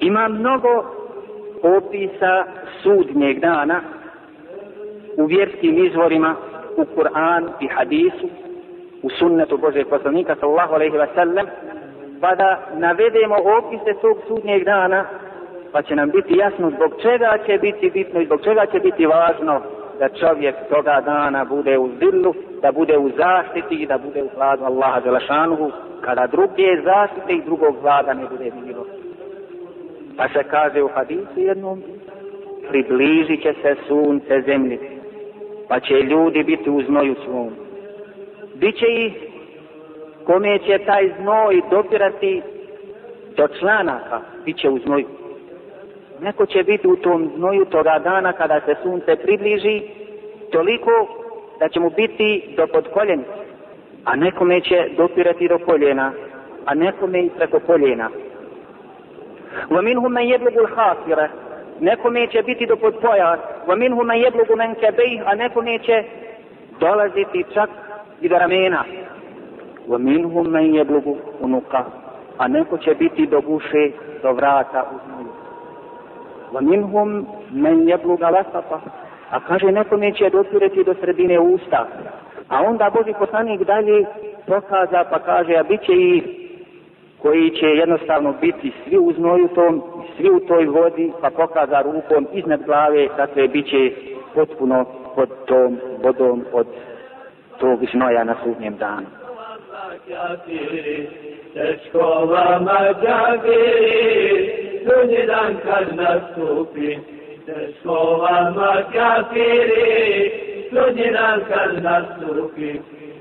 Ima mnogo opisa sudnjeg dana u vjerskim izvorima, u Kur'an i hadisu, u sunnetu Božeg poslanika sallahu alaihi wa sallam, pa da navedemo opise tog sudnjeg dana, pa će nam biti jasno zbog čega će biti bitno i zbog čega će biti važno da čovjek toga dana bude u zilu, da bude u zaštiti i da bude u hladu Allaha Đelešanuhu, kada druge zaštite i drugog vlada ne bude bilo. Pa se kaže u hadisu jednom, približit će se sunce zemlji, pa će ljudi biti u znoju svom. Biće i kome će taj znoj dopirati do članaka, bit će u znoju. Neko će biti u tom znoju toga dana kada se sunce približi, toliko da će mu biti do podkoljenica, a nekome će dopirati do koljena, a nekome i preko koljena. Wa minhum man yablughu al-khasira. Neko neće biti do pod pojas. Wa minhum man yablughu man kabeh, a neko neće dolaziti čak i do ramena. Wa minhum man yablughu unuqa. A neko će biti do guše, do vrata u zemlju. Wa minhum man yablughu al-wasata. A kaže neko neće dotireti do sredine usta. A onda Boži poslanik dalje pokaza pa kaže, a bit će i koji će jednostavno biti svi u znoju tom, svi u toj vodi, pa pokaza rukom iznad glave, dakle, bit će potpuno pod tom vodom od tog znoja na sudnjem danu. Teško vama džavi, sudnji dan kad nastupi, teško vama kafiri, sudnji dan kad nastupi,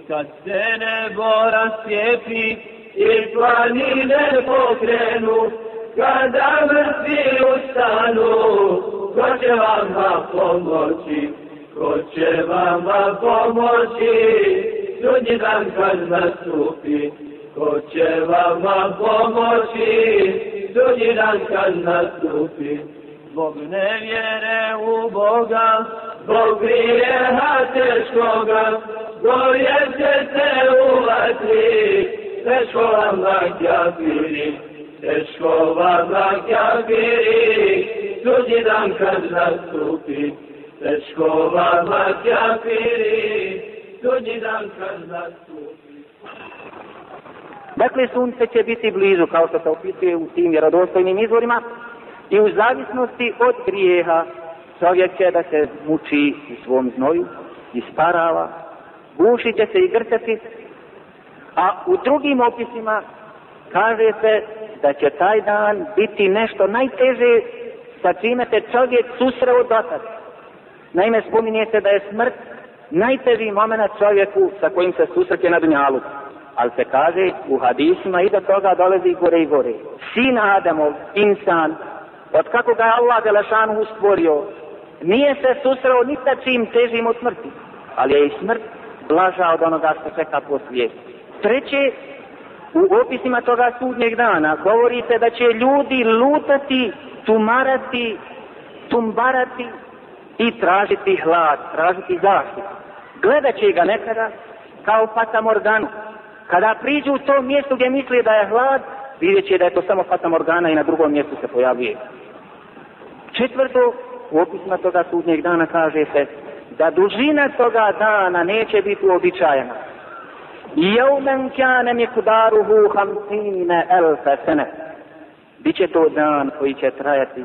kad se nebo rastjepi, izvani ne pokrenu, kada mrtvi ustanu, ko će vama pomoći, ko će vama pomoći, sudnji dan kad nastupi, ko će vama pomoći, sudnji dan kad nastupi. Zbog nevjere u Boga, zbog grijeha teškoga, gorjeće se u vatri, teško vam znak ja biri, teško vam znak ja biri, tuđi dan kad nastupi, teško vam znak ja biri, tuđi dan kad nastupi. Dakle, sunce će biti blizu, kao što se opisuje u tim vjerodostojnim izvorima, i u zavisnosti od grijeha čovjek će da se muči u svom znoju, isparava, gušit će se i grcati, A u drugim opisima kaže se da će taj dan biti nešto najteže sa čime te čovjek susreo dotak. Naime, spominjete da je smrt najteži moment čovjeku sa kojim se susreke na dunjalu. Ali se kaže u hadisima i do toga dolazi gore i gore. Sin Adamov, insan, od kako ga je Allah Delešanu ustvorio, nije se susreo ni sa čim težim od smrti. Ali je i smrt blaža od onoga što čeka po svijesti treće, u opisima toga sudnjeg dana govorite da će ljudi lutati, tumarati, tumbarati i tražiti hlad, tražiti zaštitu. Gledat će ga nekada kao Fata Morganu. Kada priđu u to mjesto gdje misli da je hlad, vidjet će da je to samo Fata Morgana i na drugom mjestu se pojavljuje. Četvrto, u opisima toga sudnjeg dana kaže se da dužina toga dana neće biti uobičajena jevmen kjane mikdaruhu hamsine elfe sene. Biće to dan koji će trajati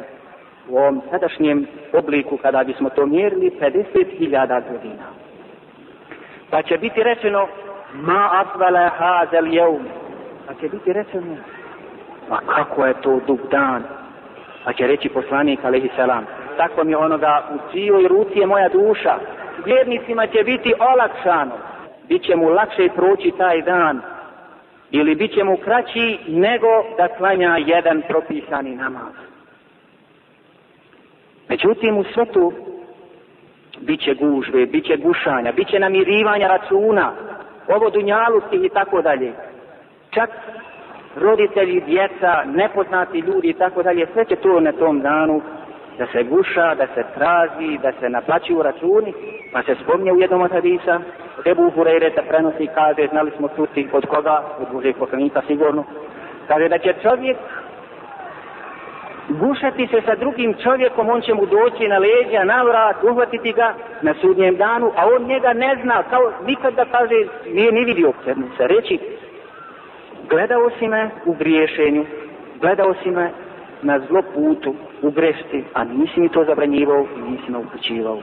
u ovom sadašnjem obliku kada bismo to mjerili 50.000 godina. Pa će biti rečeno ma asvele hazel jevm. Pa će biti rečeno ma kako je to dug dan. Pa će reći poslanik alaihi selam tako mi onoga u cijoj ruci je moja duša. Vjernicima će biti olakšano bit će mu lakše proći taj dan ili bit će mu kraći nego da klanja jedan propisani namaz. Međutim, u svetu bit će gužve, bit će gušanja, bit će namirivanja računa, ovo dunjalosti i tako dalje. Čak roditelji, djeca, nepoznati ljudi i tako dalje, sve će to na tom danu da se guša, da se trazi, da se naplaći u računi, pa se spomnje u jednom od hadisa, Ebu Hureyre se prenosi i kaže, znali smo tuti od koga, od Božih poslanika sigurno, kaže da će čovjek gušati se sa drugim čovjekom, on će mu doći na leđa, na vrat, uhvatiti ga na sudnjem danu, a on njega ne zna, kao nikad da kaže, nije ni vidio se reći, gledao si me u griješenju, gledao si me na zlo putu u grešti, a nisi mi to zabranjivao i nisi me upućivao.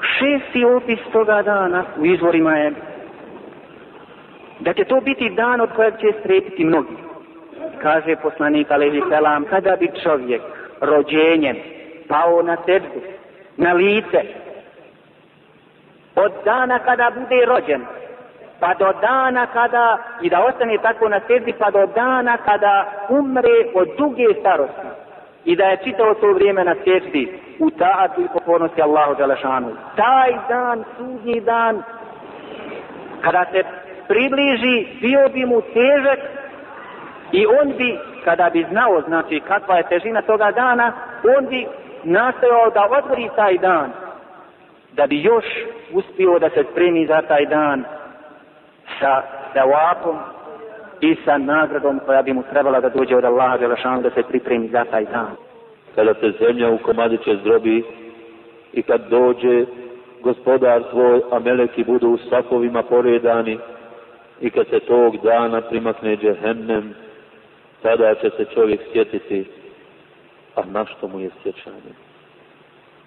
Šesti opis toga dana u izvorima je da će to biti dan od kojeg će strepiti mnogi. Kaže poslanik Alevi Selam, kada bi čovjek rođenjem pao na sedbu, na lice, od dana kada bude rođen, pa do dana kada, i da ostane tako na sezi, pa do dana kada umre od duge starosti. I da je čitao to vrijeme na sezi, u taatu i pokornosti Allahu Đalešanu. Taj dan, sudnji dan, kada se približi, bio bi mu težak i on bi, kada bi znao, znači, kakva je težina toga dana, on bi nastojao da odvori taj dan, da bi još uspio da se spremi za taj dan, sa zavakom i sa nagradom koja bi mu trebala da dođe od Allaha Đelešanu da se pripremi za taj dan. Kada se zemlja u komadiće zdrobi i kad dođe gospodar tvoj, a meleki budu u sakovima poredani i kad se tog dana primakne džehennem, tada će se čovjek sjetiti, a na što mu je sjećanje?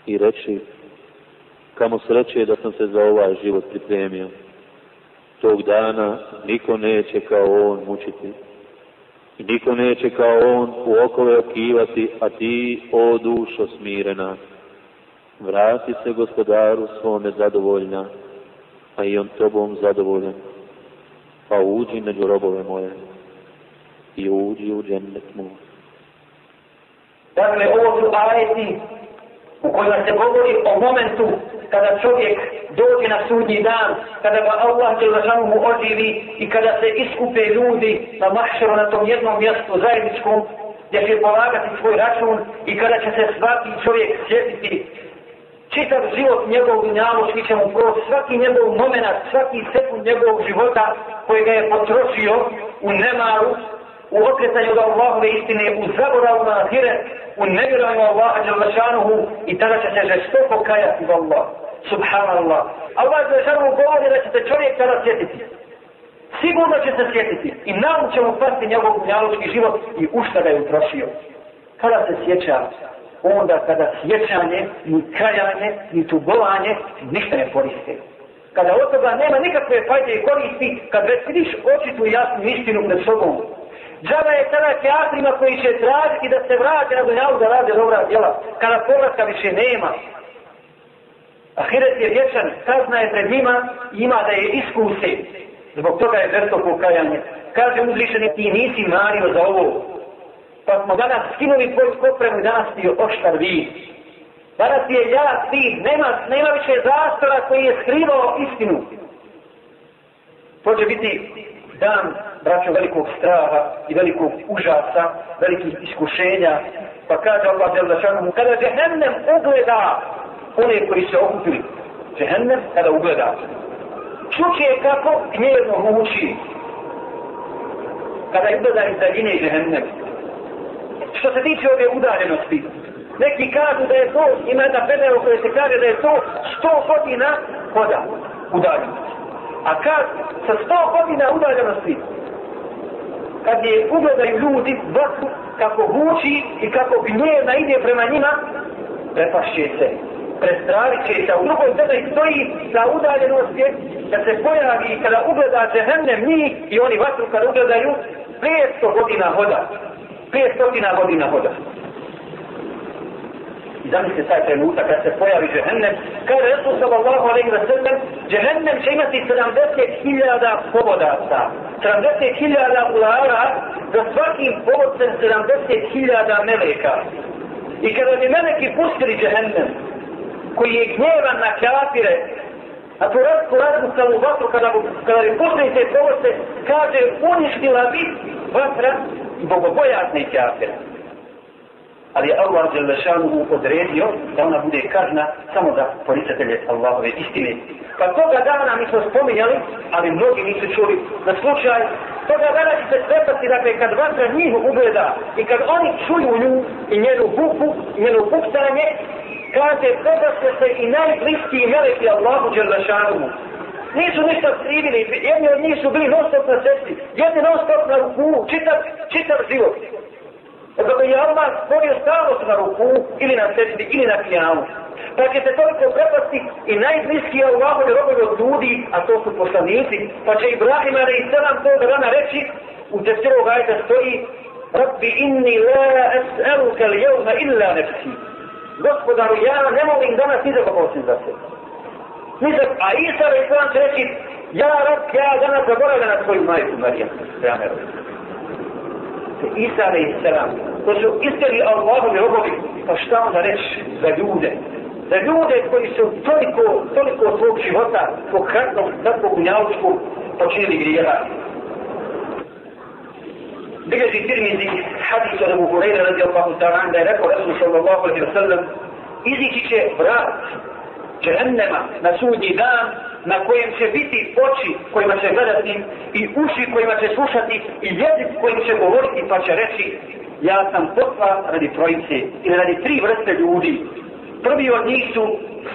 I reći, kamo sreće je da sam se za ovaj život pripremio tog dana niko neće kao on mučiti. Niko neće kao on u okove okivati, a ti, o dušo smirena, vrati se gospodaru svome zadovoljna, a i on tobom zadovoljen, pa uđi među robove moje i uđi u džennet moj. Dakle, ovo su ajeti u kojima se govori o momentu kada čovjek dođe na sudnji dan, kada ga Allah Đelešanu mu oživi i kada se iskupe ljudi na mahšeru na tom jednom mjestu zajedničkom gdje će polagati svoj račun i kada će se svaki čovjek sjetiti čitav život njegov dunjavu svi će mu proći, svaki njegov moment, svaki sekund njegovog života koji ga je potrošio u nemaru, u okretanju da Allahove istine, u zaboravu na ahiret, u nevjerovanju Allaha Đalmašanuhu i tada će se žesto pokajati v Allah. Subhanallah. Allah je žarom govori da ćete čovjek tada sjetiti. Sigurno će se sjetiti i nam će mu pasti njegov dnjalučki život i ušta ga je utrošio. Kada se sjeća, onda kada sjećanje, ni kajanje, ni tugovanje, ništa ne koriste. Kada od toga nema nikakve fajde i koristi, kad već vidiš očitu jasnu istinu pred sobom, Džaba je sada kreatrima koji će tražiti da se vrate na dunjavu da rade dobra djela. Kada povratka više nema. Ahiret je vječan, kazna je pred njima ima da je iskusen. Zbog toga je žrtvo pokajanje. Kaže uzvišeni ti nisi mario za ovo. Pa smo danas skinuli tvoj kopremu i danas ti je oštar vid. Danas je ja ti, nema, nema više zastora koji je skrivao istinu. To će biti dan, braćo, velikog straha i velikog užasa, velikih iskušenja. Pa kaže Allah djel začanom, kada džehennem ugleda one koji se okupili, džehennem kada ugleda, čuće je kako gnjevno huči. Kada ugleda iz daljine džehennem. Što se tiče ove udaljenosti, neki kažu da je to, ima jedna pedera koja se kaže da je to sto godina koda udaljenosti a kad sa sto godina udaljenosti, kad je ugledaju ljudi vatru, kako guči i kako gnjevna ide prema njima, prepašće se, prestravit će se, u drugom tada i stoji sa udaljenosti, da se pojavi kada ugleda džehennem njih i oni vatru kad ugledaju, 500 godina hoda, 500 godina hoda. I zamislite taj trenutak kad se pojavi džehennem, kada je Resul sallallahu alaihi wa sallam, džehennem će imati 70.000 pobodaca, 70.000 ulara, za svakim pobodcem 70.000 meleka. I kada bi meleki pustili džehennem, koji je gnjevan na kafire, a tu razku razku stavu vatru, kada, kada bi pustili te pobodce, kaže, uništila bi vatra, bogobojasne kafire ali je Allah Đelešanu mu odredio da ona bude kazna samo za poricatelje Allahove istine. Pa toga dana mi smo spominjali, ali mnogi nisu čuli na slučaj, toga dana će se svetati, dakle, kad vatra njih ugleda i kad oni čuju nju i njenu buku, i njenu buktanje, kaže, prebrasne se i najbliskiji meleki Allahu Đelešanu mu. Nisu ništa skrivili, jedni od njih su bili non-stop na cesti, jedni non-stop na ruku, čitav, čitav život. Zato bi Allah stvorio stalno na ruku ili na sredini ili na kijamu. Pa će se toliko prepasti i najbliskiji Allahom je robio od ljudi, a to su poslanici, pa će Ibrahim ali sedam to da rana reći, u desirog ajta stoji Rabbi inni la es'elu kal jevna illa nefsi. Gospodaru, ja ne molim danas ni za kako osim za se. Ni za, a Isa već sam će reći, ja rab, ja danas zaboravljam na svoju majku, Marija, Ramerovi. Isa već sam to su izdjeli Allahovi robovi, pa šta onda reći za ljude? Za ljude koji su toliko, toliko svog života po kratnom, tako gunjavčku počinili grijeha. Bilježi tirmizi hadisa na Mugurejna radi Allahu ta'ala, da je rekao Resul sallallahu alaihi wa sallam, izići će vrat džehennema na sudnji dan na kojem će biti oči kojima će gledati i uši kojima će slušati i jezik kojim će govoriti pa će reći ja sam poslan radi trojice ili radi tri vrste ljudi. Prvi od njih su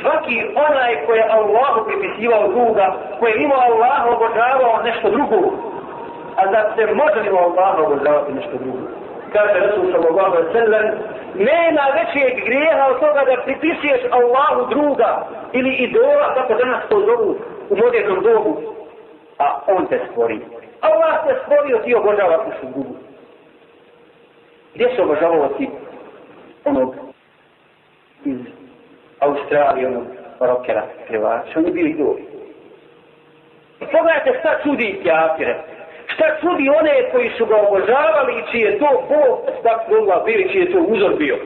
svaki onaj koji je Allahu pripisivao druga, koji je imao Allahu obožavao nešto drugo. A da se može li Allahu obožavati nešto drugo? Kaže Resul sallallahu alaihi sallam, nema većeg grijeha od toga da pripisuješ Allahu druga ili idola, kako danas to zovu u modernom dobu. A on te stvori. Allah te stvorio, ti obožavaš nešto drugo. Gdje su obožavavati onog iz Australije, onog rockera, pjevača, oni bili idoli. I pogledajte šta čudi pjapire. Šta čudi one koji su ga obožavali i čiji je to Bog tak mogla bili, čiji je to uzor bio.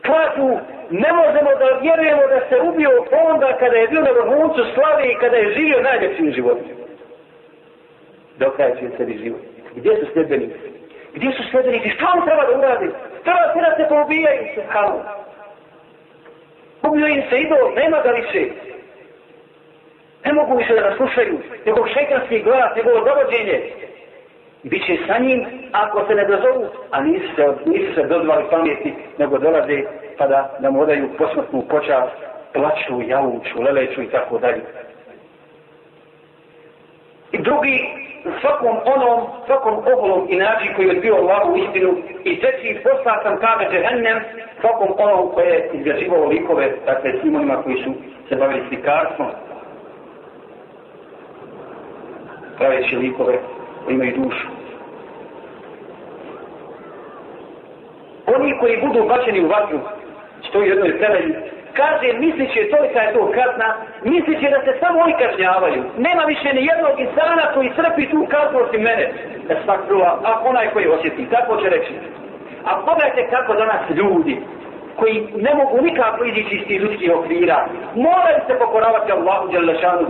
Kratu, ne možemo da vjerujemo da se ubio onda kada je bio na vrhuncu slave i kada je živio najljepšim životom. Dokraja će sebi život. Gdje su sljedbenici? Gdje su sljedenici? Šta on treba da uradi? Treba pa se da se poubijaju se, halo. Ubio im se idol, nema ga više. Ne mogu više da naslušaju njegov šajtanski glas, njegovo dovođenje. I bit će sa njim ako se ne dozovu, a nisu se, nisu se dozvali pameti, nego dolaze pa da, da mu odaju posmrtnu počast, plaću, jauču, leleću i tako dalje. I drugi u svakom onom, svakom oholom i nađi koji je odbio Allahu istinu i treći poslao sam kave džehennem svakom onom koje je izgraživalo likove, dakle svim onima koji su se bavili slikarstvom, praveći likove koji imaju dušu. Oni koji budu bačeni u vatru, što je jednoj temelji, kaže, misli će tolika je to kazna, misli će da se samo oni kažnjavaju. Nema više ni jednog insana koji srpi tu kaznu osim mene. E svak prula, a onaj koji osjeti, tako će reći. A pogledajte kako danas ljudi, koji ne mogu nikako izići iz tih ljudskih okvira, moraju se pokoravati Allahu Đelešanu,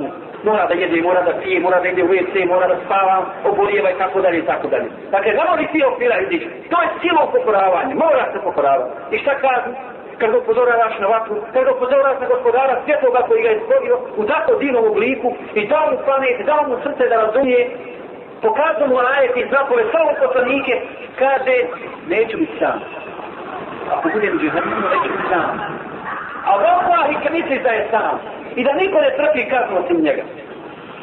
mora da jede, mora da pije, mora da ide u WC, mora da spava, oborijeva i tako dalje i tako dalje. Dakle, ne mora li ti okvira izići? To je silo pokoravanje, mora se pokoravati. I šta kažu? kad ga upozoravaš na vatru, kad ga upozoravaš na gospodara svjetloga koji ga je stvorio u tako divnom obliku i dao mu planet, dao mu srce da razumije, pokazao mu ajet i znakove samo poslanike, kaže, neću biti sam. Ako budem u džihadinu, neću biti sam. A Allah i kad misli da je sam i da niko ne trpi kaznu osim njega.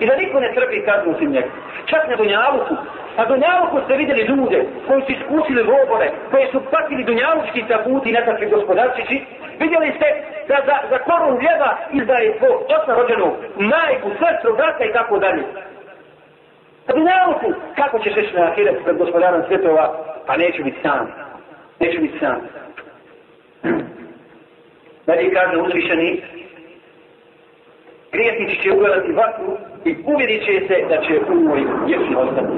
I da niko ne trpi kaznu osim njega. Čak na Dunjavuku. Na Dunjavuku ste vidjeli ljude koji su iskusili robore, koji su patili Dunjavučki tabuti i nekakvi gospodarčići. Vidjeli ste da za, za korun ljeva izdaje svog oca rođenu, majku, sestru, vrata i tako dalje. Na Dunjavuku, kako ćeš reći na Ahiret pred gospodarom svjetova? Pa neću biti sam. Neću biti sam. Znači kaže uzvišeni, grijetnici će ugledati vatru i uvjerit će se da će u moj vječni ostati.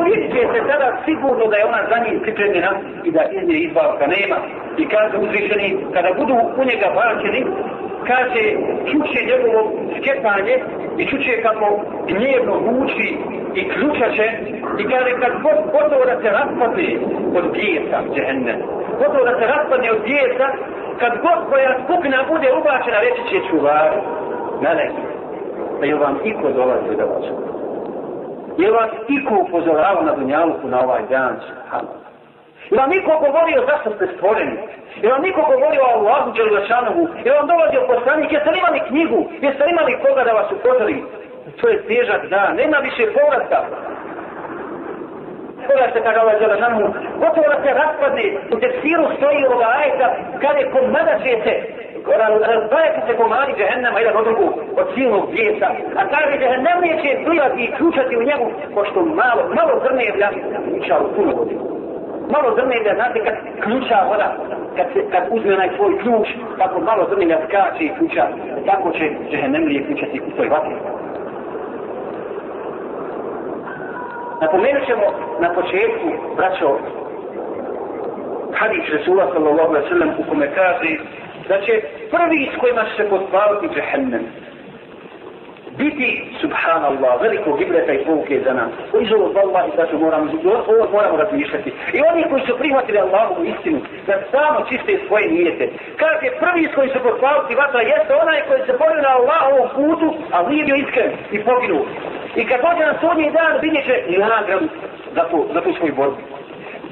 Uvjerit će se tada sigurno da je ona za njih pripremljena i da iz nje izbavka nema. I kaže uzvišeni, kada budu u njega bačeni, kaže, čuće njegovo skepanje i čuće kako gnjevno uči i ključaće i kaže, kad Bog gotovo da se raspadne od djeca, džehennem, gotovo da se raspadne od djeca, kad god tvoja skupina bude ubačena, reći će čuvaru, melek, pa je vam iko dolazio da vas je vas iko upozoravao na Dunjaluku na ovaj dan Subhanallah? Je vam iko govorio zašto ste stvoreni? Je vam iko govorio o Allahu Đelgašanovu? Je vam dolazio poslanik? Jeste li imali knjigu? Jeste li imali koga da vas upozori? To je težak dan, nema više povratka. Koga se kada ovaj Đelgašanovu? Gotovo da se raspadne, u tefsiru stoji ovoga ajeta, kada je komada žijete, razbajati se komadi džehennema jedan od drugu od silnog djeca, a kaže džehennem neće plivati i čučati u njemu, pošto malo, malo zrne je bila u puno vodi. Malo zrne je znate, kad ključa voda, kad, se, kad uzme onaj svoj ključ, tako malo zrne je skače i ključa, tako će džehennem lije ključati u toj vatri. Napomenut ćemo na početku, braćo, hadis Resula sallallahu alaihi wa sallam u kome kaže da će prvi s kojima će se potpaviti džehennem biti, subhanallah, velikog ibreta i pouke za nas. U izolu Allah i sad moramo, ovo moramo razmišljati. I oni koji su prihvatili Allahovu istinu, da samo čiste svoje nijete. Kaže, prvi s kojim su potpaviti vatra jeste onaj koji se borio na Allahovom putu, a nije bio iskren i poginuo. I kad dođe na sudnji dan, vidjet će i nagradu za tu, za tu svoju borbu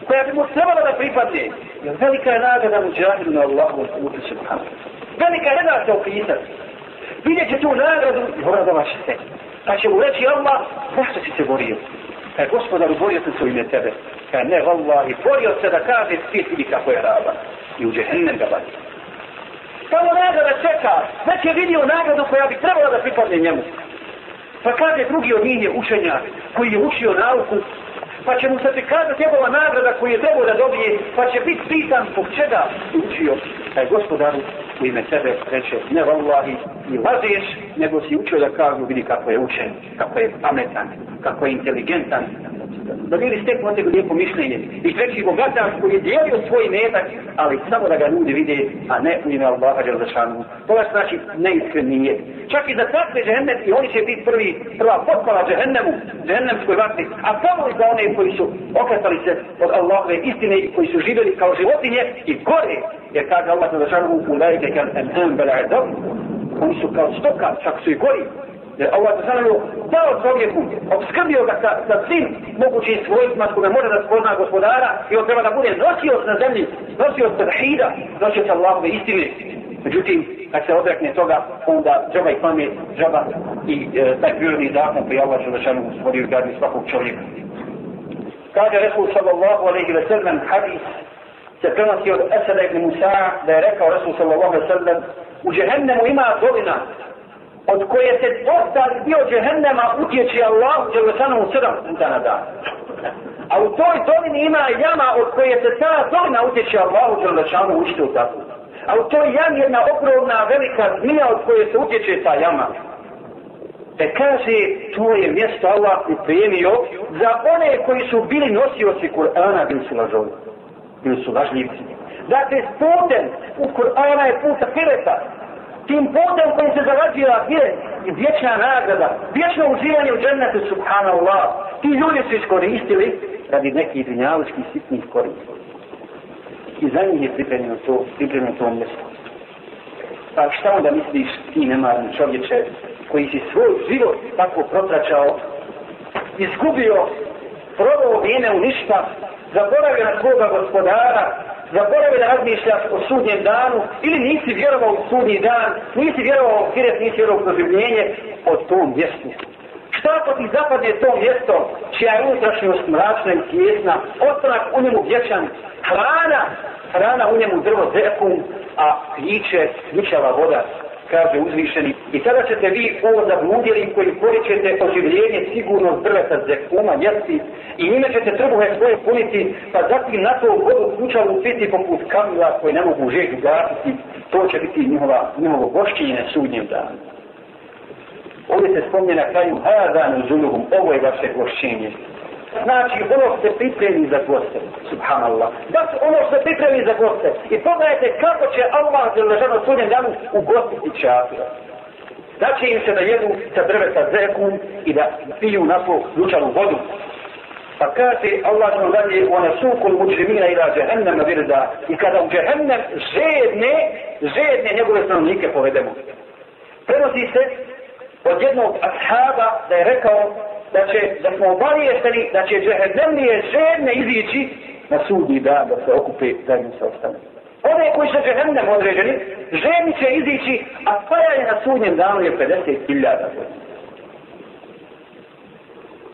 koja bi mu trebala da pripadne jer velika je nagrada mu džahidu na Allahu wa sallahu subhanahu. Velika je nagrada u pisac. Vidjet će tu nagradu i mora da vaš se. Pa će mu reći Allah, zašto si se borio? E, gospodaru, borio sam se u ime tebe. E, ne, Allah, i borio se da kaže, ti si mi kako je raba. I u džahinem ga bati. Samo nagrada čeka, već je vidio nagradu koja bi trebala da pripadne njemu. Pa kaže drugi od njih je učenjak, koji je učio nauku pa će mu se prikazati jebola nagrada koju je trebao da dobije, pa će biti pitan zbog čega učio taj gospodaru u ime tebe reče ne vallahi i laziješ, nego si učio da kažu vidi kako je učen, kako je pametan, kako je inteligentan. Da ljudi steknu od tega lijepo mišljenje. I treći bogatan koji je dijelio svoj metak, ali samo da ga ljudi vide, a ne u ime Allaha žel zašanu. To vas znači neiskreni nije. Čak i za takve džehennem, i oni će biti prvi, prva potpala džehennemu, džehennemskoj vatni, a samo i za one koji su okretali se od Allahove istine i koji su živjeli kao životinje i gore, jer kaže Allah žel zašanu, u lajke ulaike kal enam bel adam oni su kao stoka, čak su i gori jer Allah je zanavio dao čovjeku obskrbio ga sa, sa svim mogućim svojstvima s kome može da spozna gospodara i on treba da bude nosio na zemlji nosio se rahida nosio se Allahove istine međutim, kad se odrekne toga onda džaba i pamet, džaba i e, taj prirodni zakon koji Allah je zanavio stvorio gradi svakog čovjeka kaže Resul sallallahu alaihi ve sellem hadis se prenosi od Esada ibn Musa da je rekao Rasul sallallahu alaihi sallam u džehennemu ima dolina od koje se dosta dio džehennema utječi Allah jer je sanom sedam puta na dan. A u toj dolini ima jama od koje se ta dolina utječi Allah jer je sanom ušte u tako. A u toj jam jedna ogromna velika zmija od koje se utječe ta jama. Te kaže, to je mjesto Allah pripremio za one koji su bili nosioci Kur'ana bin Sulazovi ili su lažljivci. Dakle, putem u Kur'ana je puta Hireta, tim putem kojim se zarađuje Hiret i vječna nagrada, vječno uživanje u džennetu, subhanallah, ti ljudi su iskoristili radi nekih dunjavučkih sitnih korista. I za njih je pripremljeno to, pripremljeno to mjesto. Pa šta onda misliš ti nemarni čovječe koji si svoj život tako protračao, izgubio, provao vrijeme u ništa, zaboravio na svoga gospodara, zaboravio da razmišljaš o sudnjem danu, ili nisi vjerovao u sudnji dan, nisi vjerovao u kiret, nisi vjerovao u proživljenje, o tom vjesni. Šta ako ti zapadne to mjesto, čija je unutrašnjost mračna i tijesna, ostanak u njemu vječan, hrana, hrana u njemu drvo zekum, a piće vičava voda, kaže uzvišeni. I tada ćete vi o zabludjeli koji poričete oživljenje sigurno drveta zekuma, jesti, i njime ćete trbuhe svoje puniti, pa zatim na to godu slučaju piti poput kamila koji ne mogu žeđu gasiti. To će biti njihova, njihovo gošćenje na sudnjem danu. Ovdje se spomnje na kraju Hadanu Zuluhum, ovo je vaše gošćenje znači ono što se pripremi za goste, subhanallah. Da se ono što se pripremi za goste. I pogledajte kako će Allah zelo sunjem danu ugostiti čafira. Da će im se da jedu sa drveta zekum i da piju napo lučanu vodu. Pa kaže Allah zelo dalje, ona sukul uđrimina ila džehennem na virda. I kada u džehennem žedne, žedne njegove stanovnike povedemo. Prenosi se od jednog ashaba da je rekao da će, da smo obavijestani, da će džehennemlije žedne izići na sudni da, da se okupe, da im se ostane. Ove koji su džehennem određeni, žedni će izići, a koja je na sudnjem danu je 50.000 godina.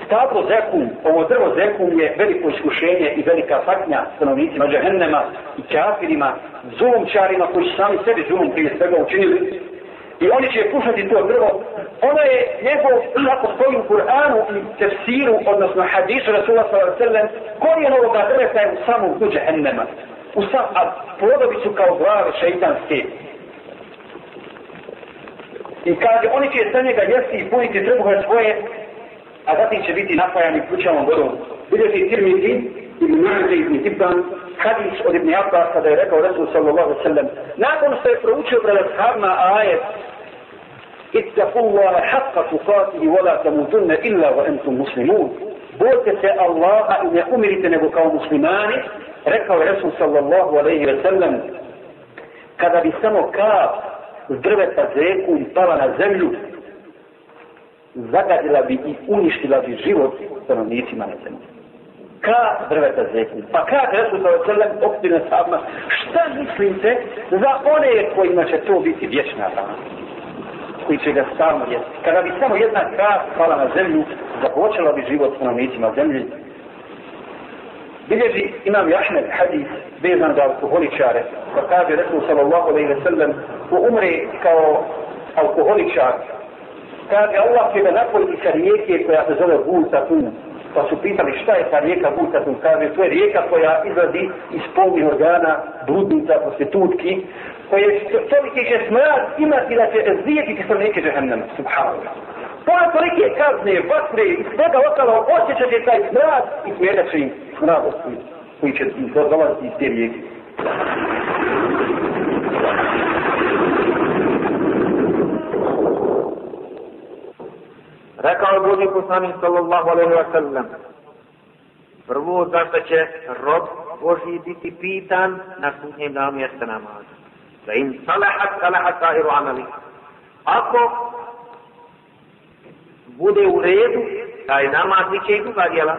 Stablo zekum, ovo drvo zekum je veliko iskušenje i velika patnja stanovnicima džehennema i kafirima, zulumčarima koji su sami sebi zulum prije svega učinili, i oni će pušati to drvo, ono je njegov, kako stoji u Kur'anu i tefsiru, odnosno hadisu Rasulullah sallallahu alaihi wa sallam, korijen ovoga drveta je u samom u džehennema, u sam, a plodovi su kao glave šeitanske. I kaže, oni će sa njega jesti i puniti trbuhe svoje, a zatim će biti napajani kućavom vodom. Vidjeti tirmiti, ibn Mu'ze ibn Hibban, hadis od ibn Abbas, kada je rekao Rasul sallallahu alaihi sallam, nakon što je proučio pred ashabima ajet, اتقوا الله حق تقاته ولا تموتن الا وانتم مسلمون بوتك الله ان امرت نبوك مسلمان ركع الرسول صلى الله عليه وسلم كذا بسمو كاب ضربت فزيك وانطلع على الزمل زغت لابي اونشت لابي جيوت سنونيتي مع الزمل ka drveta zeku. Pa ka drveta za ocelem opstine sabma. Šta mislite za one kojima će to biti vječna rana? Koji će ga stalno jesti. Kada bi samo jedna ka pala na zemlju, započela bi život s nanicima zemlji. Bilježi imam jašnet hadis vezan za alkoholičare. Pa kaže Resul sallallahu alaihi ve sellem ko umre kao alkoholičar, kaže Allah će me napoliti sa rijeke koja se zove Bulta Tuna pa su pitali šta je ta rijeka Buta, tu kaže, to je rijeka koja izlazi iz polnih organa, bludnica, prostitutki, koje čovjek će smrat imati da će zvijetiti sa neke džehennama, subhanallah. Pola tolike kazne, vatre i svega okala, osjećat će taj smrat i smjerat će im smravost koji, koji će dolaziti iz te rijeke. Rekao je Boži poslani sallallahu alaihi wa sallam, prvo zašto će rob Boži biti pitan na sudnjem danu jeste namaz. Da im salahat, salahat sahiru amali. Ako bude u redu, taj namaz bit će i druga djela.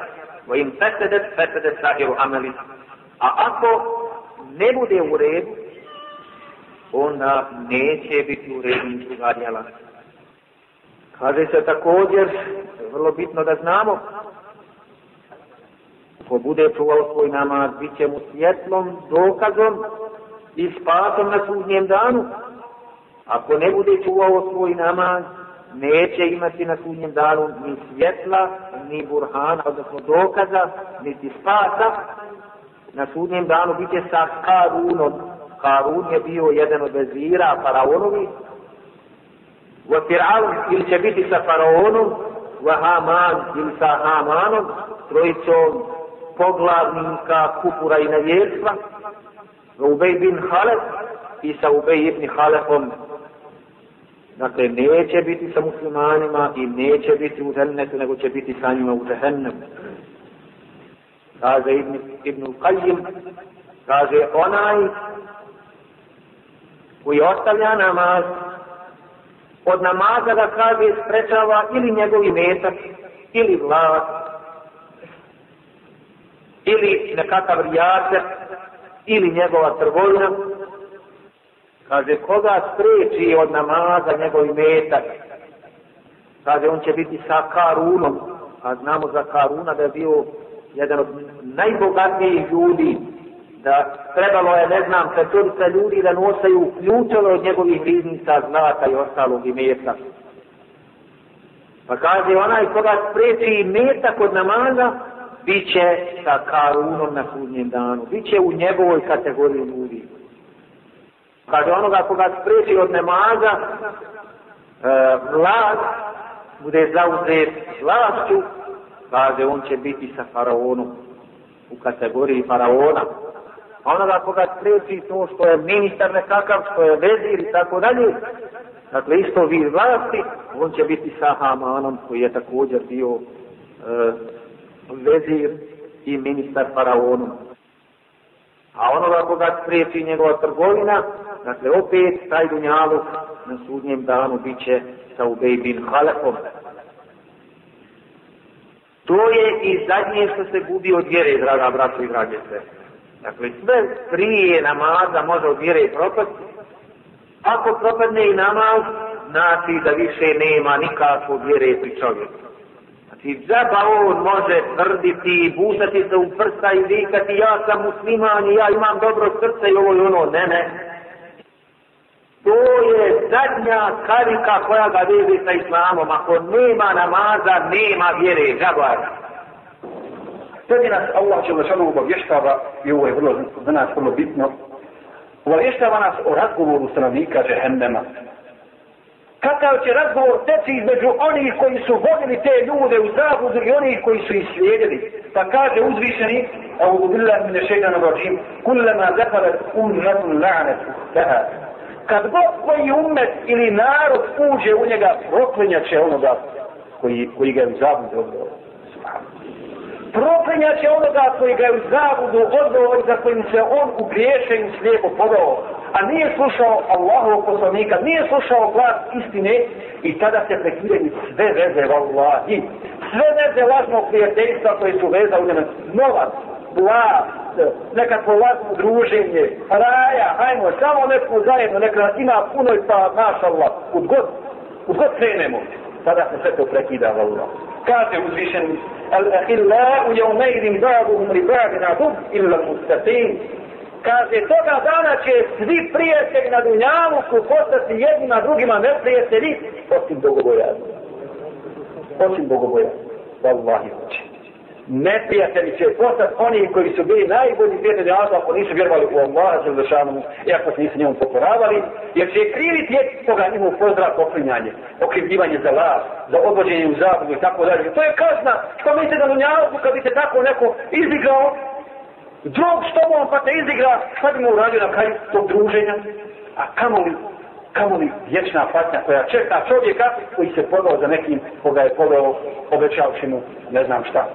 Va im fesedet, fesedet sahiru amali. A ako ne bude u redu, onda neće biti u redu i druga djela. Kaže se također, vrlo bitno da znamo, ko bude čuvao svoj namaz, bit će mu svjetlom, dokazom i spasom na sudnjem danu. Ako ne bude čuvao svoj namaz, neće imati na sudnjem danu ni svjetla, ni burhana, odnosno dokaza, niti spasa. Na sudnjem danu bit će sa karunom. Karun je bio jedan od vezira, faraonovi, wa Fir'aun ili će biti sa Faraonom, wa Haman ili sa Hamanom, trojicom poglavnika kufura i nevjerstva, wa Ubej bin Halef i sa Ubej ibn Halefom. Dakle, neće biti sa muslimanima i neće biti u zemnetu, nego će biti sa njima u zemnetu. Kaže Ibn, Ibn Qajim, kaže onaj koji ostavlja namaz, od namaza da kaže sprečava ili njegovi metak, ili vlad, ili nekakav rijacer, ili njegova trgovina. Kaže, koga spreči od namaza njegovi metak? Kaže, on će biti sa Karunom, a znamo za Karuna da je bio jedan od najbogatijih ljudi da trebalo je, ne znam, petorica ljudi da nosaju ključeve od njegovih biznisa, zlata i ostalog i meta. Pa kaže, onaj koga spreči meta kod namaza, bit će sa karunom na sudnjem danu, bit će u njegovoj kategoriji ljudi. Kaže, onoga koga spreči od namaza, e, vlad, bude zauzet vlašću, kaže, on će biti sa faraonom u kategoriji faraona a pa onoga koga spriječi to što je ministar nekakav, što je vezir i tako dalje, dakle isto vi vlasti, on će biti sa Hamanom koji je također bio e, vezir i ministar faraonom. A onoga koga spriječi njegova trgovina, dakle opet taj dunjaluk na sudnjem danu bit će sa Ubej bin Halekom. To je i zadnje što se gubi od vjere, draga braćo i drage sestre. Dakle, sve prije namaza može odmire i propasti. Ako propadne i namaz, znači da više nema nikakvu vjere pri čovjeku. Znači, džaba on može tvrditi i busati se u prsa i vikati, ja sam musliman i ja imam dobro srce i ovo i ono, ne, ne. To je zadnja karika koja ga vezi sa islamom. Ako nema namaza, nema vjere, džaba. Tebi nas Allah će lešanu obavještava, i ovo je vrlo za nas vrlo bitno, obavještava nas o razgovoru stanovnika džehendema. Kakav će razgovor teci između onih koji su vodili te ljude u zavudu i onih koji su ih slijedili? Pa kaže uzvišeni, a u billah mine šeđanu rađim, kullama zapalat umratun la'anet uhtaha. Kad god koji umet ili narod uđe u njega, proklinja će onoga koji, koji ga je u zavudu odgovorio proklinjaće onoga koji ga je u zavudu odvoo i za kojim se on u griješenju slijepo podao. A nije slušao Allahov poslanika, nije slušao glas istine i tada se prekidaju sve veze v Allahi. Sve veze lažnog prijateljstva koje su veza u njenom. Novac, vlast, nekako lažno druženje, raja, hajmo, samo neko zajedno, neka nas ima puno i pa naša vlast. Udgod, udgod krenemo. Tada se sve to prekida v Allahi kaže uzvišeni Al-Ahilla u jaumeirim dabuhum li babi na dub illa mustatim. Kaže, toga dana će svi prijatelji na Dunjavuku postati jedni na drugima neprijatelji, osim bogobojaznih. Osim bogobojaznih. Wallahi učin neprijatelji će postati oni koji su bili najbolji prijatelji Allah, ako nisu vjerovali u Allah, Želešanu, i ako se nisu njemu pokoravali, jer će krivi tijek koga njemu pozdrav poklinjanje, okrivljivanje za laž, za odvođenje u zabudu i tako dalje. To je kazna, što mislite da dunjavku kad bi se tako neko izigrao, drog s tobom pa te izigra, šta bi mu uradio na kraju tog druženja? A kamo li, kamo li vječna patnja koja čeka čovjeka koji se podao za nekim koga je podao obećavši mu ne znam šta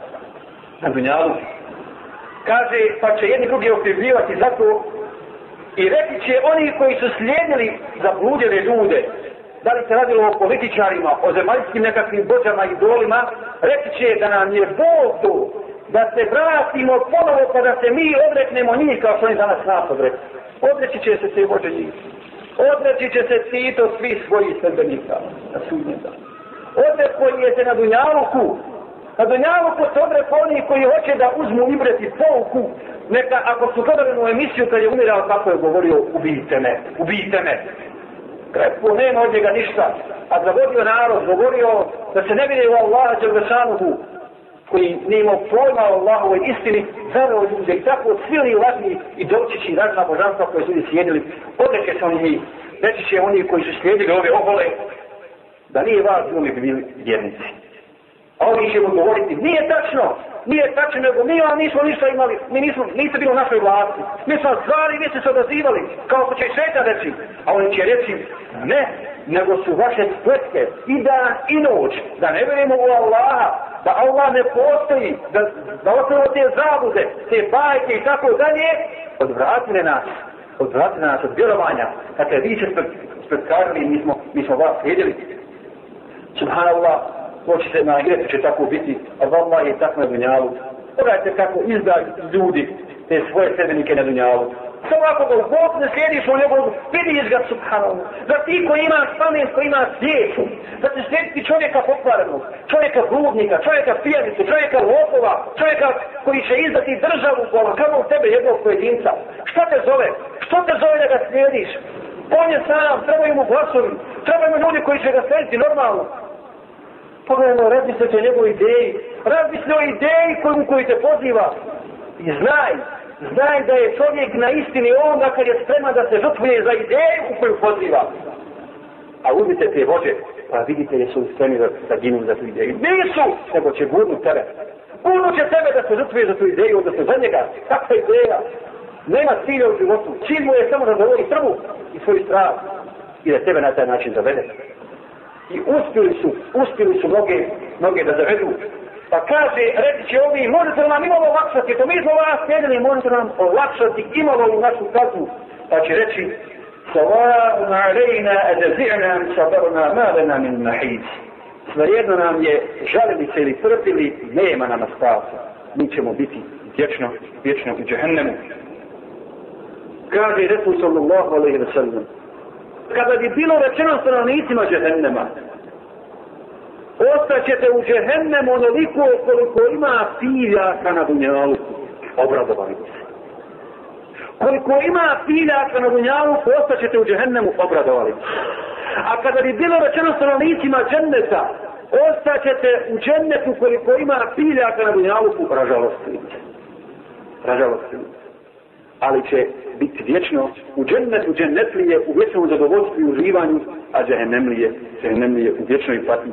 na dunjalu. Kaže, pa će jedni drugi okrivljivati zato i reći će oni koji su slijedili zabludjene ljude, da li se radilo o političarima, o zemaljskim nekakvim bođama i dolima, reći će da nam je Bog tu, da se vratimo ponovo pa da se mi odreknemo njih kao što oni danas nas odreći. Odreći će se se Bože njih. Odreći će se ti i to svi svoji sredbenika na sudnjem danu. Odreći će se na Dunjaluku Na dunjalu ko se odrepa oni koji hoće da uzmu ibret i pouku, neka ako su gledali u emisiju kad je umirao, tako je govorio, ubijite me, ubijite me. Krepo, nema od njega ništa. A zagodio narod, govorio da se ne vidi u Allaha Đelvešanuhu, koji ne imao pojma o Allahovoj istini, zaveo ljude i tako cvili lagni i doći će razna božanstva koje su ljudi slijedili. Odreće se oni mi, reći će oni koji su slijedili ove ovole, da nije vas, oni bi bili vjernici. A oni će mu govoriti, nije tačno, nije tačno, nego mi vam nismo ništa imali, mi nismo, niste bilo našoj vlasti. Mi smo zvali, vi ste se odazivali, kao ko će šeta reći. A oni će reći, ne, nego su vaše spletke i dan i noć, da ne vjerimo u Allaha, da Allah ne postoji, da, da ostalo te zabude, te bajke i tako dalje, odvratile nas, odvratile nas od vjerovanja. Dakle, vi ste spletkarili, mi smo, mi smo vas sredili. Subhanallah, hoćete na Ahiretu će tako biti, a vallaha je tako na Dunjalu. Pogledajte kako izda ljudi te svoje sredenike na Dunjalu. Samo ako ga Bog ne slijediš u njegovu, vidiš ga subhanalno. Za ti koji ima spanje, koji ima svijetu, da ti slijediti čovjeka pokvarenog, čovjeka bludnika, čovjeka pijanice, čovjeka lopova, čovjeka koji će izdati državu u kao u tebe jednog pojedinca. Šta te zove? Što te zove da ga slijediš? On je sam, trebaju mu glasovi, trebaju mu ljudi koji će ga slijediti normalno otvoreno razmislite o njegovoj ideji, razmislite o ideji koju, koju te poziva i znaj, znaj da je čovjek na istini onda kad je spreman da se žrtvuje za ideju u koju poziva. A uvite te vođe, pa vidite jesu li spremni da, da ginu za tu ideju. Nisu, nego će gurnu tebe. Gurnu će tebe da se žrtvuje za tu ideju, da se za njega, kakva ideja. Nema cilja u životu, cilj mu je samo da dovoli trvu i svoju stranu i da tebe na taj način zavede i uspjeli su, uspjeli su noge, noge da zavedu. Pa kaže, reći će ovi, možete li nam imalo olakšati, to mi smo vas jedini, možete nam olakšati imalo li našu kaznu. Pa će reći, Salamun alejna edazi'na sabarna malena min mahid. Svejedno nam je žalili se ili trpili, nema nama spasa. Mi ćemo biti vječno, vječno u džehennemu. Kaže Resul sallallahu alaihi wa sallam, kada bi bilo rečeno stanovnicima džehennema, ostaćete u džehennem onoliko koliko ima piljaka na dunjalu, obradovali se. Koliko ima piljaka na dunjalu, ostaćete u džehennemu, obradovali se. A kada bi bilo rečeno stanovnicima dženneta, ostaćete u džennetu koliko ima piljaka na dunjalu, ražalostili se. Ražalostili se ali će biti vječno u džennet, u džennet li je u vječnom zadovoljstvu i uživanju, a džehennem li je, džehennem li je u vječnoj patni.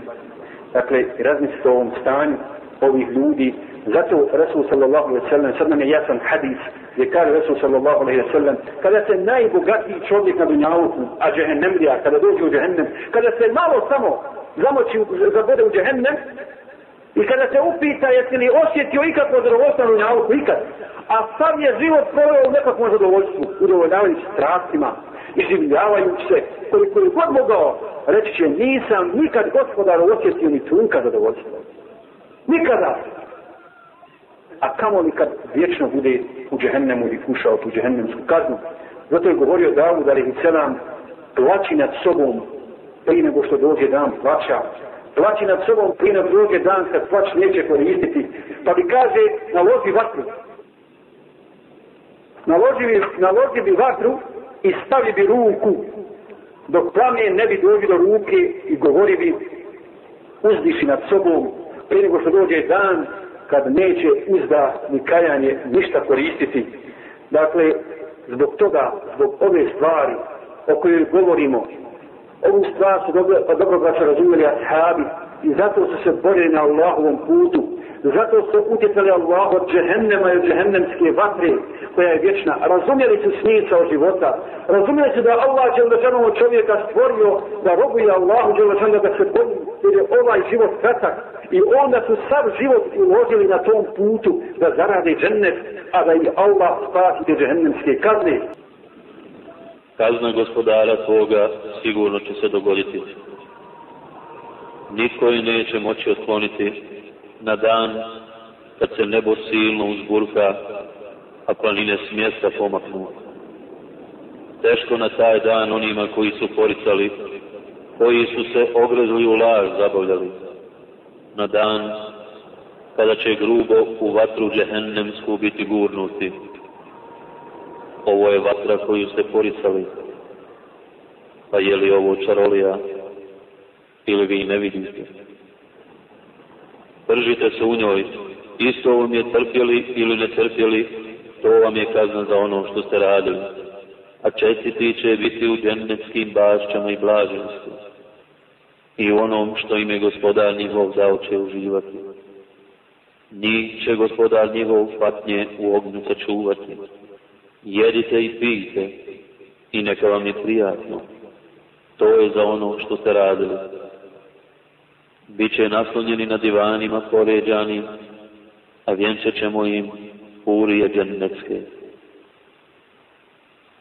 Dakle, razmislite o ovom stanju ovih ljudi, zato Resul sallallahu alaihi sallam, sad nam je jasan hadis, gdje kaže Resul sallallahu alaihi sallam, kada se najbogatiji čovjek na dunjavuku, a džehennem li je, kada dođe u džehennem, kada se malo samo zamoći, zabode u džehennem, I kada se upita jesi li osjetio ikakvo zadovoljstvo na auku, ikad. A sam je život proveo u nekakvom zadovoljstvu, udovoljavajući strastima, izživljavajući se, koliko je god mogao, reći će, nisam nikad gospodaru osjetio ni trunka zadovoljstva. Nikada! A kamo li kad vječno bude u džehennemu ili kušao tu džehennemsku kaznu? Zato je govorio Davud, ali i celam, plaći nad sobom, prije nego što dođe dan plaća, plaći nad sobom i na druge dan kad plać neće koristiti. Pa bi kaže, naloži vatru. Naloži bi, naloži bi vatru i stavi bi ruku dok plamje ne bi dođi do ruke i govori bi uzdiši nad sobom prije nego što dođe dan kad neće uzda ni kajanje ništa koristiti. Dakle, zbog toga, zbog ove stvari o kojoj govorimo, ovu stvar su dobro, pa dobro ga su razumeli ashabi i zato su se borili na Allahovom putu. Zato su utjecali Allah od džehennema i od džehennemske vatre koja je vječna. Razumjeli su snica o života. Razumjeli su da Allah će odrećanom od čovjeka stvorio da robuje Allahu će odrećanom da se boli jer je ovaj život kratak. I onda su sav život uložili na tom putu da zarade džennet, a da im Allah spasi džehennemske kazne kazna gospodara svoga sigurno će se dogoditi. Niko je neće moći otkloniti na dan kad se nebo silno uzburka, a planine s mjesta pomaknu. Teško na taj dan onima koji su poricali, koji su se ogrezli u laž zabavljali. Na dan kada će grubo u vatru džehennemsku biti gurnuti ovo je vatra koju ste poricali, pa je li ovo čarolija ili vi ne vidite? Držite se u njoj, isto vam je trpjeli ili ne trpjeli, to vam je kazna za ono što ste radili. A čestiti će biti u djennetskim bašćama i blaženstvu i onom što im je gospodar njihov dao će uživati. Njih će gospodar njihov patnje u ognu sačuvati. čuvati jedite i pijte i neka vam je prijatno. To je za ono što ste radili. Biće naslonjeni na divanima poređani, a vjenče ćemo im urije djennecke.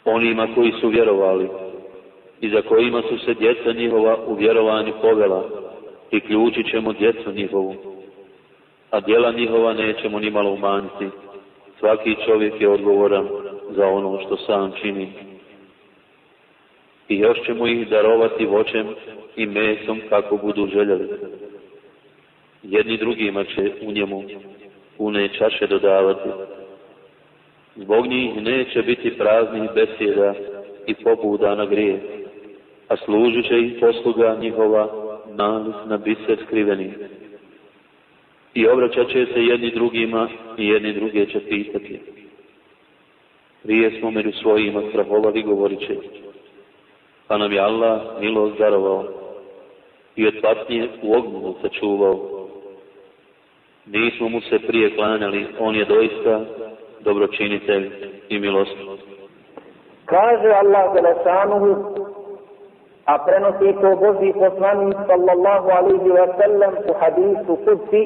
Onima koji su vjerovali i za kojima su se djeca njihova u vjerovanju povela, i ključit ćemo djecu njihovu, a djela njihova nećemo nimalo umanjiti. Svaki čovjek je odgovoran za ono što sam čini. I još ćemo ih darovati voćem i mesom kako budu željeli. Jedni drugima će u njemu pune čaše dodavati. Zbog njih neće biti praznih besjeda i pobuda na grije, a služit će ih posluga njihova nalik na bise skriveni. I obraćat će se jedni drugima i jedni druge će pitati prije smo među svojima strahovali govorit će. Pa nam je Allah milo zdarovao i od patnje u ognu sačuvao. Nismo mu se prije klanjali, on je doista dobročinitelj i milost. Kaže Allah za lesanuhu, a prenosi to Boži poslani sallallahu alihi wa sallam u hadisu kudsi,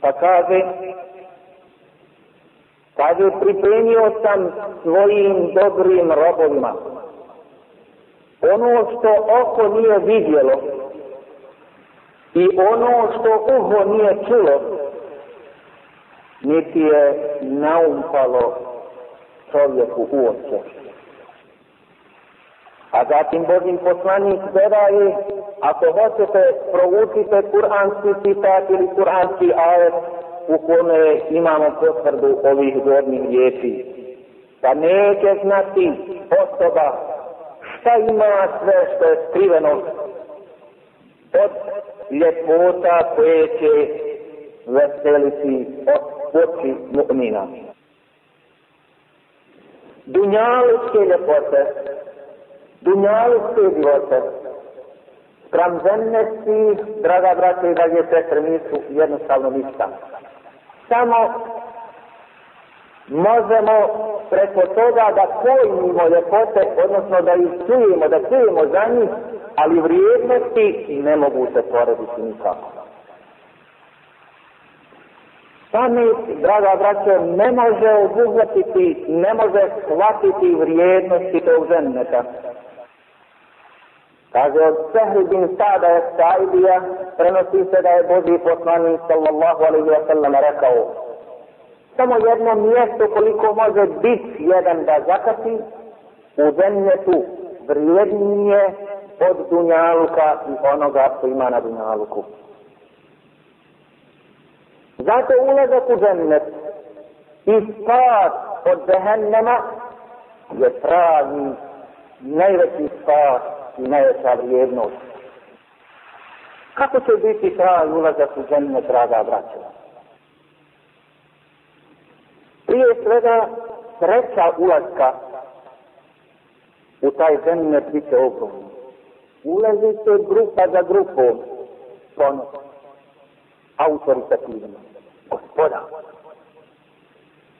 pa kaže, Kaže, pripremio sam svojim dobrim robovima. Ono što oko nije vidjelo i ono što uho nije čulo, niti je naumpalo čovjeku uopće. A zatim Božim poslanik dodaje, ako hoćete, proučite kuranski citat ili kuranski ajet, u kome imamo potvrdu ovih gornjih riječi. Pa neće znati osoba šta ima sve što je skriveno od ljepota koje će veseliti od oči mu'mina. Dunjalučke ljepote, dunjalučke ljepote, Sprav zemljesti, draga brate i dalje sestre, nisu jednostavno ništa. Samo možemo preko toga da kojimo ljepote, odnosno da ih čujemo, da čujemo za njih, ali vrijednosti ne mogu se porediti nikako. Pamet, draga braćo, ne može obuhvatiti, ne može shvatiti vrijednosti tog zemljeta. Kaže od Sehri bin Sada je Sa'idija, prenosi se da je Boži poslani sallallahu alaihi wa sallam rekao Samo jedno mjesto koliko može biti jedan da zakati, u zemljetu vrijednije od Dunjaluka i onoga što ima na Dunjaluku. Zato ulazak u džennet i spas od džehennema je pravi, najveći spas i najveća vrijednost. Kako će biti kraj ulazak u zemlje, draga braća? Prije svega, sreća ulazka u taj zemlje biće ogromno. Ulazi se grupa za grupom, ponos, autoritativno, gospoda.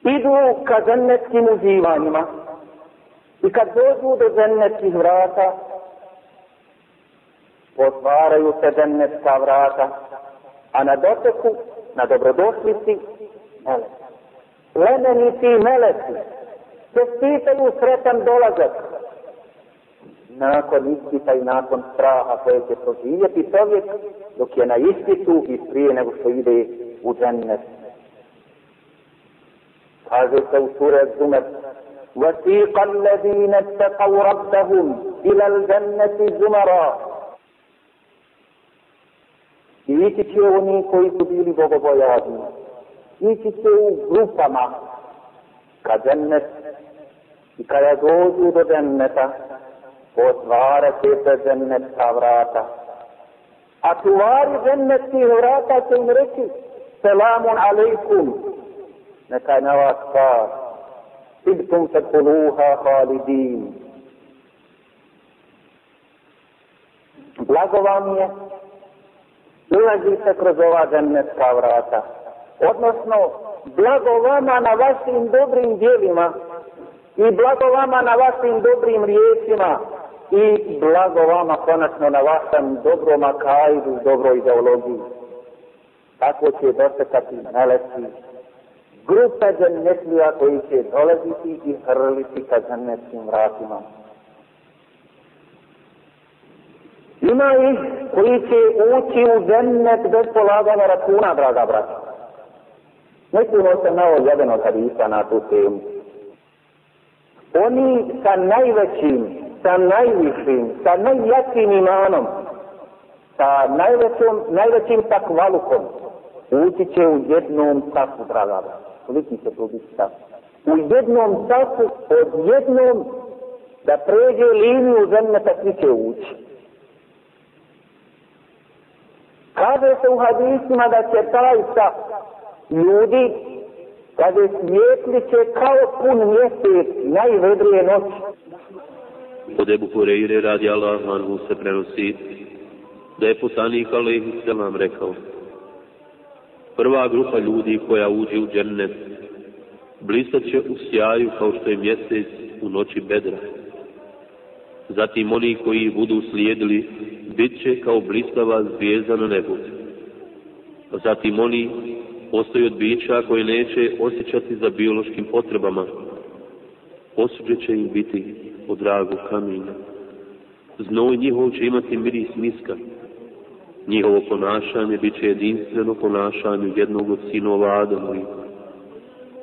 Idu ka zemljetskim uzivanjima i kad dođu do zemljetskih vrata, otvaraju se dennetska vrata, a na doteku, na dobrodošlici, meleci. Plemeni ti meleci, se spitaju sretan dolazak. Nakon ispita i nakon straha koje će proživjeti čovjek, dok je na ispitu i prije nego što ide u dennet. Kaže se u sure Zumer, وَسِيقَ الَّذِينَ اتَّقَوْ رَبَّهُمْ إِلَى الْجَنَّةِ زُمَرًا i niti će oni koji su bili bogobojadni, niti će u grupama ka džennet i kada dođu do dženneta, otvara će se džennetka vrata. A čuvari džennetkih vrata će im reći, selamun alaikum, neka je na vas kvar, idtum se kuluha halidin. Blago vam je ulazite kroz ova zemljetska vrata. Odnosno, blago vama na vašim dobrim dijelima i blago vama na vašim dobrim riječima i blago vama konačno na vašem dobrom akajdu, dobroj ideologiji. Tako će dosekati meleci grupe zemljetlija koji će dolaziti i hrliti ka zemljetskim vratima. Ima ih koji će ući u džennet bez polaganja računa, draga braća. Nekuno se nao jedan od hadisa na tu temu. Oni sa najvećim, sa najvišim, sa najjačim imanom, sa najvećom, najvećim takvalukom, ući će u jednom safu, draga braća. Uvijek će to biti safu. U jednom safu, od jednom, da pređe liniju zemlje, tako će ući. Kaže se u hadisima da će taj sa ljudi, kaže svijetli će kao pun mjesec najvedrije noći. Od Ebu Hureyre radi Allah manhu se prenosi da je poslanik Alehi Selam rekao Prva grupa ljudi koja uđe u džennet blisat će u sjaju kao što je mjesec u noći bedra. Zatim oni koji budu slijedili bit će kao blistava zvijezda na nebu. Zatim oni postoji od bića koje neće osjećati za biološkim potrebama. Osuđe će im biti od dragu kamenja. Znoj njihov će imati miris miska. Njihovo ponašanje bit će jedinstveno ponašanje jednog od sinova Adamovi,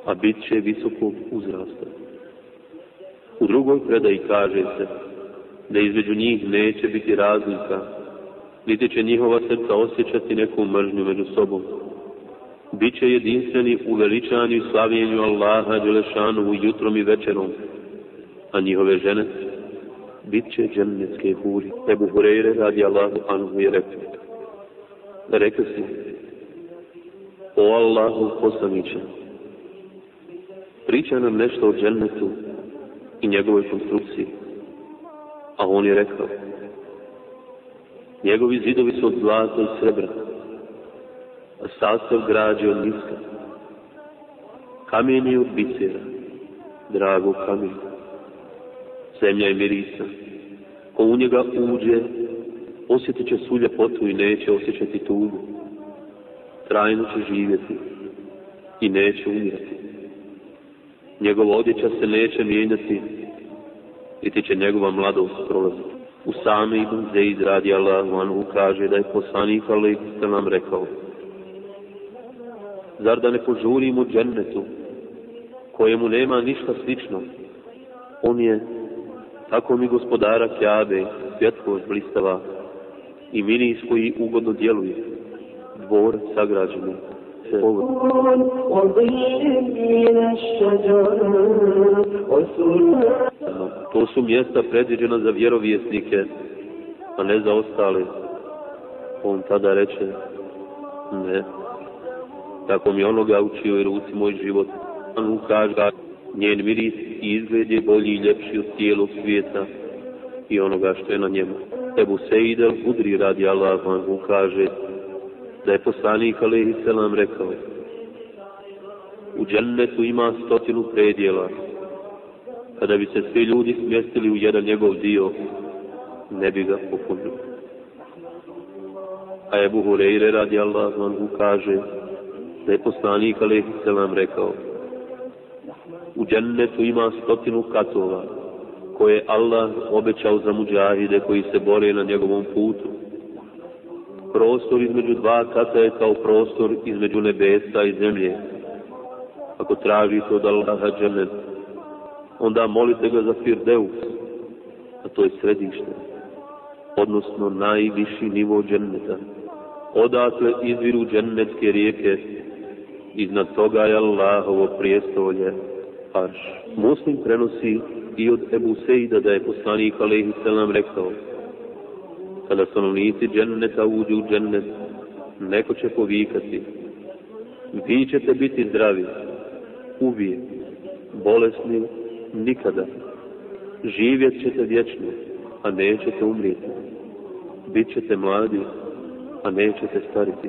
a bit će visokog uzrasta. U drugoj predaji kaže se, da između njih neće biti razlika, niti će njihova srca osjećati neku mržnju među sobom. Biće jedinstveni u veličanju i slavljenju Allaha Đelešanovu jutrom i večerom, a njihove žene bit će džennetske huri. Ebu Hureyre radi Allahu Anhu je rekao. Rekao si, o Allahu poslaniće, priča nam nešto o džennetu i njegovoj konstrukciji. A on je rekao, njegovi zidovi su od zlata i srebra, a sastav građe od niska. Kamen je od bicera, drago kamen. Zemlja je mirisa. Ko u njega uđe, osjetit će su ljepotu i neće osjećati tugu. Trajno će živjeti i neće umirati. Njegova odjeća se neće mijenjati, niti će njegova mladost prolaziti. U sami Ibn Zaid radi Allahu anhu kaže da je poslanik Alayhi Salaam rekao Zar da ne požurimo džennetu kojemu nema ništa slično? On je tako mi gospodara Kjabe, svjetkoš blistava i minis koji ugodno djeluje. Dvor sagrađeni. Ovo. To su mjesta predviđena za vjerovjesnike, a ne za ostale. On tada reče, ne, tako mi onoga učio i ruci moj život. On ukaže, njen miris i izgled je bolji i ljepši od cijelog svijeta i onoga što je na njemu. Ebu Seidel Budri radi Allah vam ukaže da je poslanik Alehi Selam rekao, u džennetu ima stotinu predjela, kada bi se svi ljudi smjestili u jedan njegov dio, ne bi ga popunio. A Ebu Hureyre radi Allah vam ukaže da je poslanik Alehi Selam rekao U džennetu ima stotinu katova koje je Allah obećao za muđahide koji se bore na njegovom putu. Prostor između dva kata je kao prostor između nebesa i zemlje. Ako tražite od Allaha džennetu, onda molite ga za Firdeus, a to je središte, odnosno najviši nivo dženneta. Odatle izviru džennetske rijeke, iznad toga je Allahovo prijestolje, arš. Muslim prenosi i od Ebu Sejda da je poslanik Alehi Selam rekao, kada stanovnici dženneta uđu u džennet, neko će povikati, vi ćete biti zdravi, uvijek, bolesni nikada. Živjet ćete vječno, a nećete umrijeti. Bićete mladi, a nećete stariti.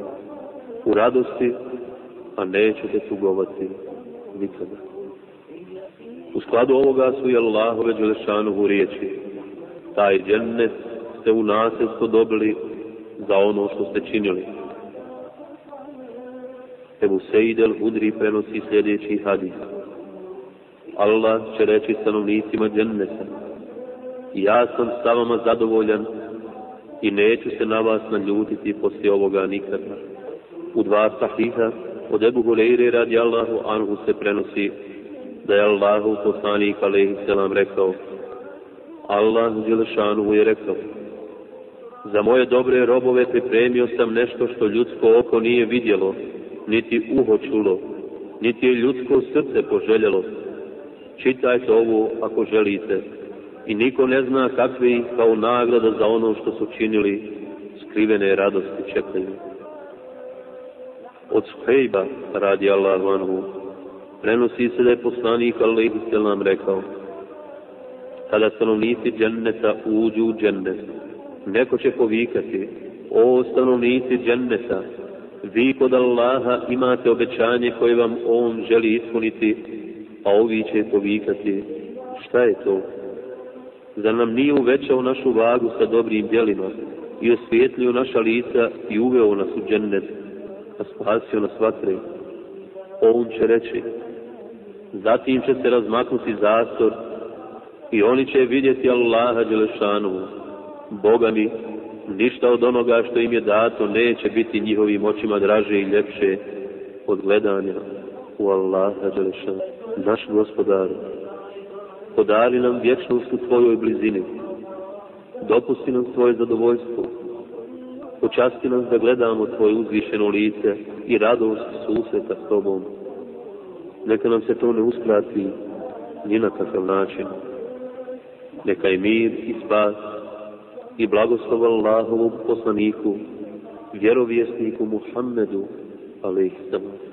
U radosti, a nećete tugovati nikada. U skladu ovoga su i Allahove Đelešanovu riječi. Taj džennet ste u nasljedstvo dobili za ono što ste činili. Ebu Sejdel Udri prenosi sljedeći hadis. Allah će reći stanovnicima dženneta. Ja sam sa vama zadovoljan i neću se na vas naljutiti poslije ovoga nikada. U dva sahiha od Ebu Huleyre radi Allahu Anhu se prenosi da je Allahu poslanik alaihi selam rekao Allah Đelešanu mu je rekao Za moje dobre robove pripremio sam nešto što ljudsko oko nije vidjelo, niti uho čulo, niti je ljudsko srce poželjelo čitajte ovo ako želite. I niko ne zna kakvi kao nagrada za ono što su činili skrivene radosti čekanju. Od Suhejba, radi Allah vanhu, prenosi se da je poslanik Allah nam rekao, kada stanovnici dženneta uđu u džennet, neko će povikati, o stanovnici dženneta, vi kod Allaha imate obećanje koje vam on želi ispuniti a ovi će povikati šta je to? Zar nam nije uvećao našu vagu sa dobrim djelima i osvijetlio naša lica i uveo nas u džennet, a spasio nas vatre? On će reći, zatim će se razmaknuti zastor i oni će vidjeti Allaha Đelešanu, Boga mi, ništa od onoga što im je dato neće biti njihovim očima draže i ljepše od gledanja u Allaha Đelešanu naš gospodar, podari nam vječnost u Tvojoj blizini, dopusti nam Tvoje zadovoljstvo, počasti nas da gledamo Tvoje uzvišeno lice i radost susreta s Tobom. Neka nam se to ne uskrati ni na kakav način. Neka je mir i spas i blagoslov Allahovu poslaniku, vjerovjesniku Muhammedu, alaihissalam.